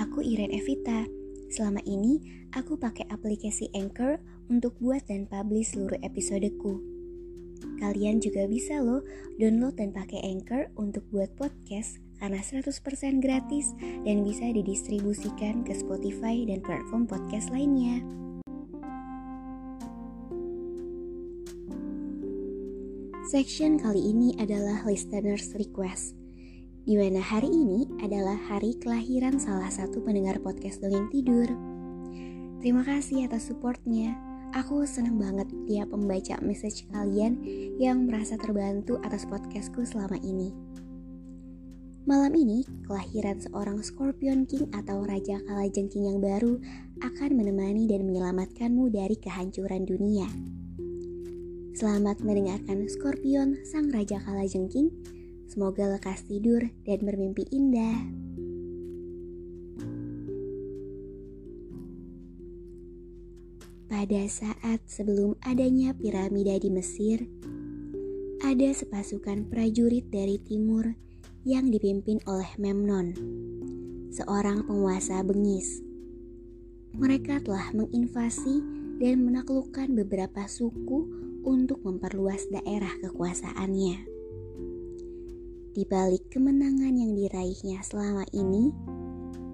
Aku Iren Evita. Selama ini aku pakai aplikasi Anchor untuk buat dan publish seluruh episodeku. Kalian juga bisa loh download dan pakai Anchor untuk buat podcast karena 100% gratis dan bisa didistribusikan ke Spotify dan platform podcast lainnya. Section kali ini adalah listeners request di mana hari ini adalah hari kelahiran salah satu pendengar podcast Dongeng Tidur. Terima kasih atas supportnya. Aku seneng banget tiap membaca message kalian yang merasa terbantu atas podcastku selama ini. Malam ini, kelahiran seorang Scorpion King atau Raja Kalajengking yang baru akan menemani dan menyelamatkanmu dari kehancuran dunia. Selamat mendengarkan Scorpion, Sang Raja Kalajengking, Semoga lekas tidur dan bermimpi indah. Pada saat sebelum adanya piramida di Mesir, ada sepasukan prajurit dari timur yang dipimpin oleh Memnon, seorang penguasa bengis. Mereka telah menginvasi dan menaklukkan beberapa suku untuk memperluas daerah kekuasaannya. Di balik kemenangan yang diraihnya selama ini,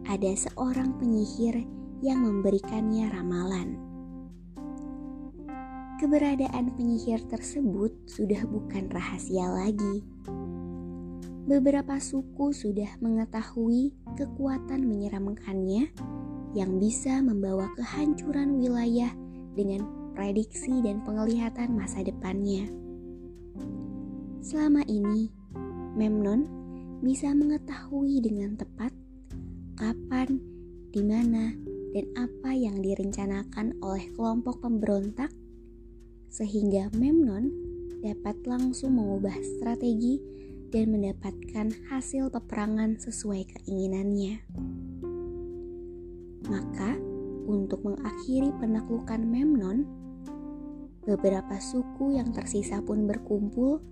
ada seorang penyihir yang memberikannya ramalan. Keberadaan penyihir tersebut sudah bukan rahasia lagi. Beberapa suku sudah mengetahui kekuatan menyeramkannya yang bisa membawa kehancuran wilayah dengan prediksi dan penglihatan masa depannya. Selama ini, Memnon bisa mengetahui dengan tepat kapan, di mana, dan apa yang direncanakan oleh kelompok pemberontak, sehingga Memnon dapat langsung mengubah strategi dan mendapatkan hasil peperangan sesuai keinginannya. Maka, untuk mengakhiri penaklukan Memnon, beberapa suku yang tersisa pun berkumpul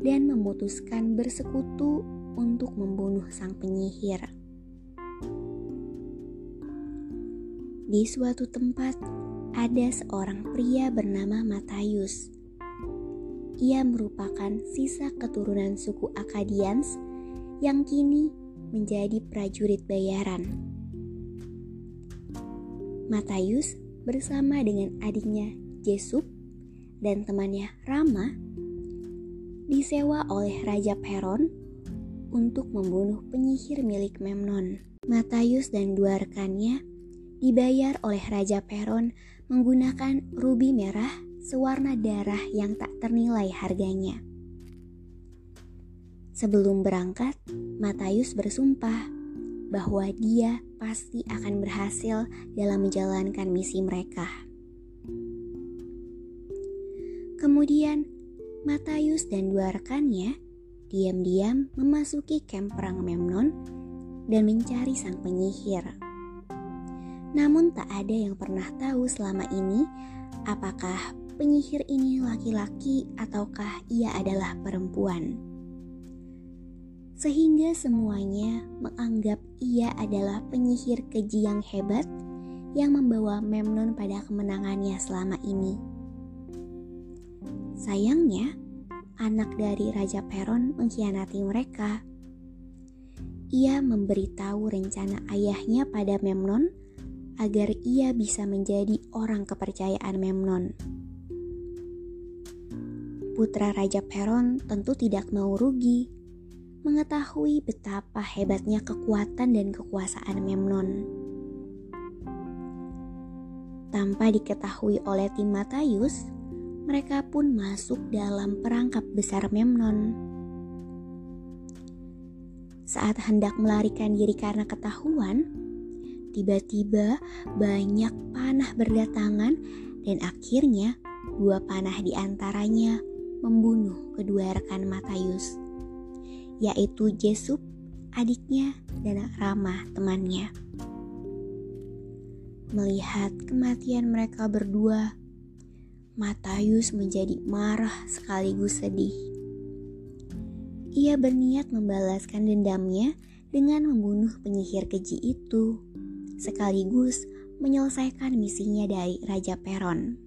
dan memutuskan bersekutu untuk membunuh sang penyihir. Di suatu tempat ada seorang pria bernama Matayus. Ia merupakan sisa keturunan suku Akadians yang kini menjadi prajurit bayaran. Matayus bersama dengan adiknya Jesub dan temannya Rama disewa oleh Raja Peron untuk membunuh penyihir milik Memnon. Matayus dan dua rekannya dibayar oleh Raja Peron menggunakan rubi merah sewarna darah yang tak ternilai harganya. Sebelum berangkat, Matayus bersumpah bahwa dia pasti akan berhasil dalam menjalankan misi mereka. Kemudian Matayus dan dua rekannya diam-diam memasuki kamp perang Memnon dan mencari sang penyihir. Namun tak ada yang pernah tahu selama ini apakah penyihir ini laki-laki ataukah ia adalah perempuan. Sehingga semuanya menganggap ia adalah penyihir keji yang hebat yang membawa Memnon pada kemenangannya selama ini. Sayangnya, anak dari Raja Peron mengkhianati mereka. Ia memberitahu rencana ayahnya pada Memnon agar ia bisa menjadi orang kepercayaan Memnon. Putra Raja Peron tentu tidak mau rugi. mengetahui betapa hebatnya kekuatan dan kekuasaan Memnon. Tanpa diketahui oleh tim Matayus, mereka pun masuk dalam perangkap besar Memnon. Saat hendak melarikan diri karena ketahuan, tiba-tiba banyak panah berdatangan dan akhirnya dua panah di antaranya membunuh kedua rekan Matayus, yaitu Jesub, adiknya, dan Rama, temannya. Melihat kematian mereka berdua, Matayus menjadi marah sekaligus sedih. Ia berniat membalaskan dendamnya dengan membunuh penyihir keji itu, sekaligus menyelesaikan misinya dari Raja Peron.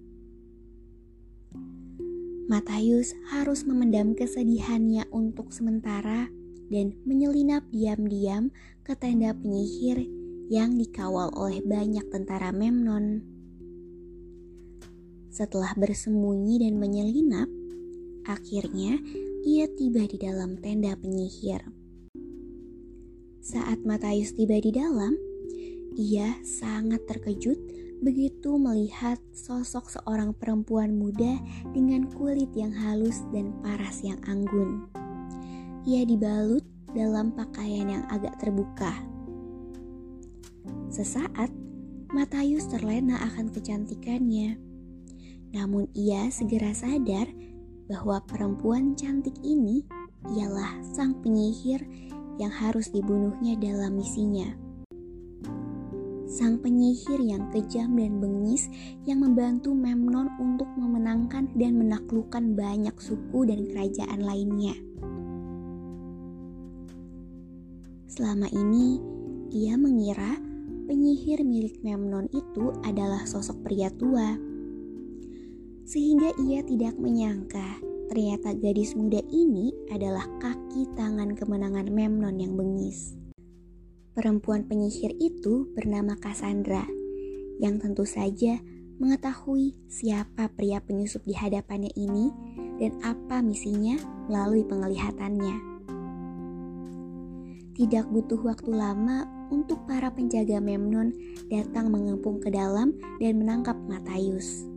Matayus harus memendam kesedihannya untuk sementara dan menyelinap diam-diam ke tenda penyihir yang dikawal oleh banyak tentara Memnon. Setelah bersembunyi dan menyelinap, akhirnya ia tiba di dalam tenda penyihir. Saat Matayus tiba di dalam, ia sangat terkejut begitu melihat sosok seorang perempuan muda dengan kulit yang halus dan paras yang anggun. Ia dibalut dalam pakaian yang agak terbuka. Sesaat, Matayus terlena akan kecantikannya. Namun ia segera sadar bahwa perempuan cantik ini ialah sang penyihir yang harus dibunuhnya dalam misinya sang penyihir yang kejam dan bengis yang membantu Memnon untuk memenangkan dan menaklukkan banyak suku dan kerajaan lainnya. Selama ini, ia mengira penyihir milik Memnon itu adalah sosok pria tua. Sehingga ia tidak menyangka ternyata gadis muda ini adalah kaki tangan kemenangan Memnon yang bengis. Perempuan penyihir itu bernama Cassandra, yang tentu saja mengetahui siapa pria penyusup di hadapannya ini dan apa misinya melalui penglihatannya. Tidak butuh waktu lama untuk para penjaga Memnon datang mengepung ke dalam dan menangkap Matayus.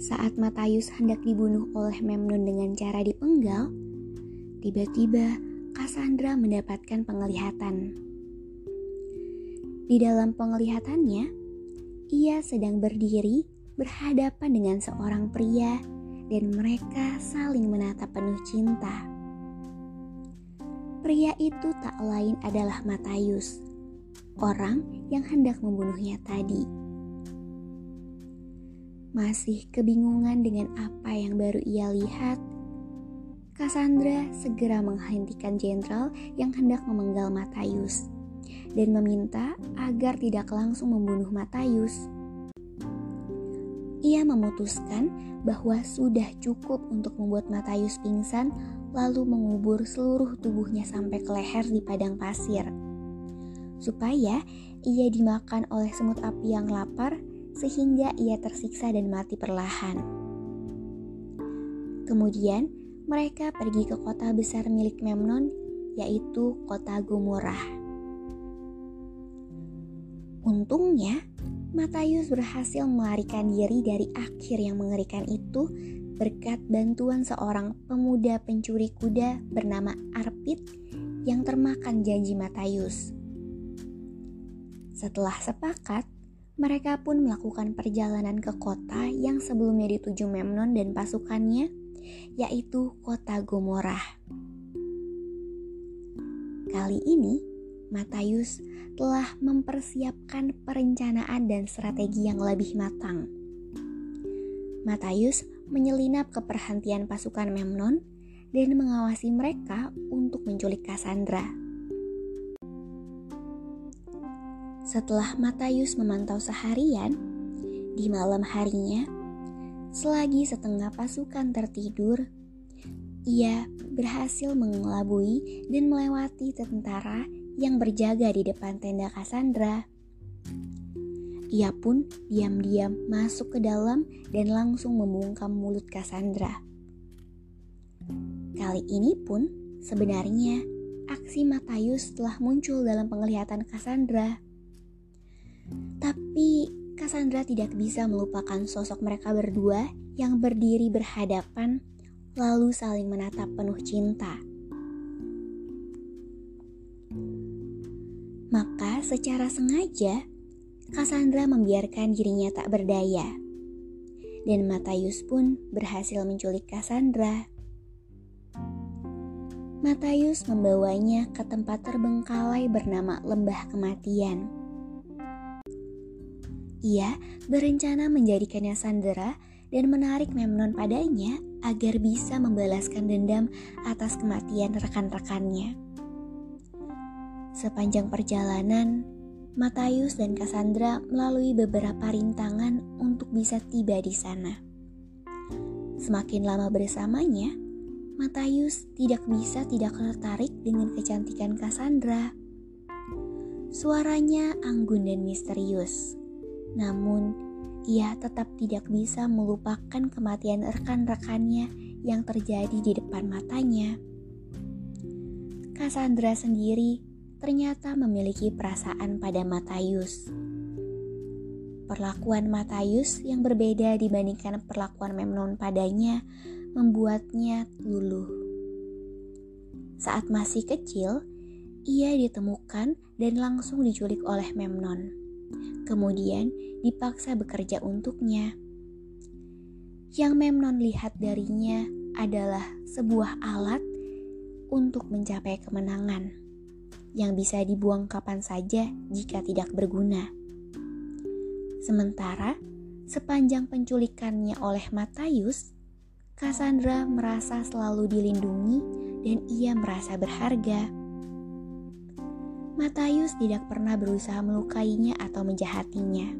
Saat Matayus hendak dibunuh oleh Memnon dengan cara dipenggal, tiba-tiba Cassandra mendapatkan penglihatan. Di dalam penglihatannya, ia sedang berdiri berhadapan dengan seorang pria dan mereka saling menatap penuh cinta. Pria itu tak lain adalah Matayus, orang yang hendak membunuhnya tadi. Masih kebingungan dengan apa yang baru ia lihat, Cassandra segera menghentikan jenderal yang hendak memenggal Matayus dan meminta agar tidak langsung membunuh Matayus. Ia memutuskan bahwa sudah cukup untuk membuat Matayus pingsan lalu mengubur seluruh tubuhnya sampai ke leher di padang pasir. Supaya ia dimakan oleh semut api yang lapar sehingga ia tersiksa dan mati perlahan. Kemudian mereka pergi ke kota besar milik Memnon, yaitu kota Gomorrah. Untungnya, Matayus berhasil melarikan diri dari akhir yang mengerikan itu berkat bantuan seorang pemuda pencuri kuda bernama Arpit yang termakan janji Matayus. Setelah sepakat, mereka pun melakukan perjalanan ke kota yang sebelumnya dituju Memnon dan pasukannya yaitu kota Gomorrah. Kali ini, Matayus telah mempersiapkan perencanaan dan strategi yang lebih matang. Matayus menyelinap ke perhentian pasukan Memnon dan mengawasi mereka untuk menculik Cassandra. Setelah Matayus memantau seharian, di malam harinya Selagi setengah pasukan tertidur, ia berhasil mengelabui dan melewati tentara yang berjaga di depan tenda Cassandra. Ia pun diam-diam masuk ke dalam dan langsung membungkam mulut Cassandra. Kali ini pun sebenarnya aksi Matius telah muncul dalam penglihatan Cassandra. Tapi Cassandra tidak bisa melupakan sosok mereka berdua yang berdiri berhadapan lalu saling menatap penuh cinta. Maka secara sengaja Cassandra membiarkan dirinya tak berdaya. Dan Matius pun berhasil menculik Cassandra. Matius membawanya ke tempat terbengkalai bernama Lembah Kematian. Ia berencana menjadikannya sandera dan menarik Memnon padanya agar bisa membalaskan dendam atas kematian rekan-rekannya. Sepanjang perjalanan, Matius dan Cassandra melalui beberapa rintangan untuk bisa tiba di sana. Semakin lama bersamanya, Matius tidak bisa tidak tertarik dengan kecantikan Cassandra. Suaranya anggun dan misterius, namun ia tetap tidak bisa melupakan kematian rekan-rekannya yang terjadi di depan matanya. Cassandra sendiri ternyata memiliki perasaan pada Matius. Perlakuan Matius yang berbeda dibandingkan perlakuan Memnon padanya membuatnya luluh. Saat masih kecil, ia ditemukan dan langsung diculik oleh Memnon. Kemudian dipaksa bekerja untuknya. Yang Memnon lihat darinya adalah sebuah alat untuk mencapai kemenangan yang bisa dibuang kapan saja jika tidak berguna. Sementara sepanjang penculikannya oleh Matius, Cassandra merasa selalu dilindungi dan ia merasa berharga. Matius tidak pernah berusaha melukainya atau menjahatinya.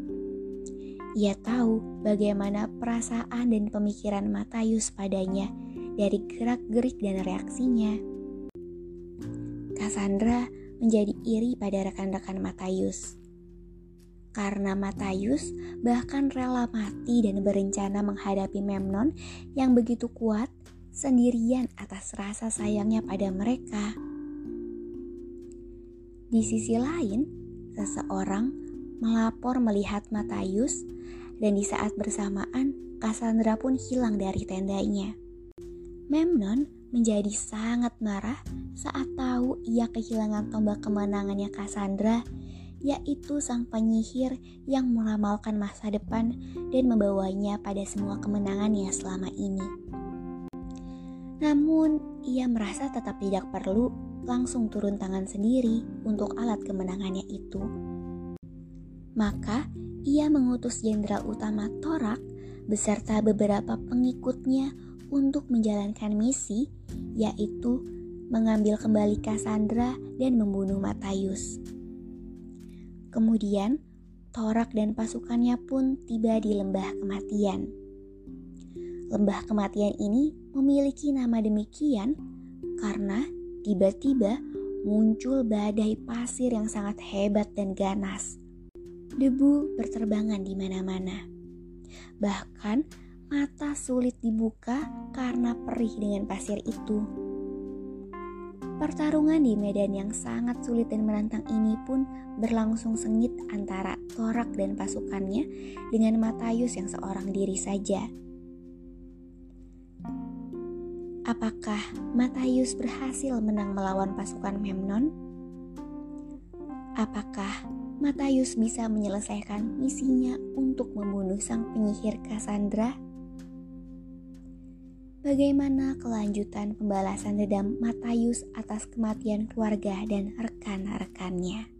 Ia tahu bagaimana perasaan dan pemikiran Matius padanya dari gerak-gerik dan reaksinya. Cassandra menjadi iri pada rekan-rekan Matius. Karena Matius bahkan rela mati dan berencana menghadapi Memnon yang begitu kuat sendirian atas rasa sayangnya pada mereka. Di sisi lain, seseorang melapor melihat Matius dan di saat bersamaan Cassandra pun hilang dari tendanya. Memnon menjadi sangat marah saat tahu ia kehilangan tombak kemenangannya Cassandra, yaitu sang penyihir yang meramalkan masa depan dan membawanya pada semua kemenangannya selama ini. Namun, ia merasa tetap tidak perlu langsung turun tangan sendiri untuk alat kemenangannya itu. Maka, ia mengutus jenderal utama Torak beserta beberapa pengikutnya untuk menjalankan misi yaitu mengambil kembali Cassandra dan membunuh Matius. Kemudian, Torak dan pasukannya pun tiba di lembah kematian. Lembah kematian ini memiliki nama demikian karena tiba-tiba muncul badai pasir yang sangat hebat dan ganas. Debu berterbangan di mana-mana. Bahkan mata sulit dibuka karena perih dengan pasir itu. Pertarungan di medan yang sangat sulit dan menantang ini pun berlangsung sengit antara Torak dan pasukannya dengan Matius yang seorang diri saja. Apakah Matius berhasil menang melawan pasukan Memnon? Apakah Matius bisa menyelesaikan misinya untuk membunuh sang penyihir Cassandra? Bagaimana kelanjutan pembalasan dendam Matius atas kematian keluarga dan rekan-rekannya?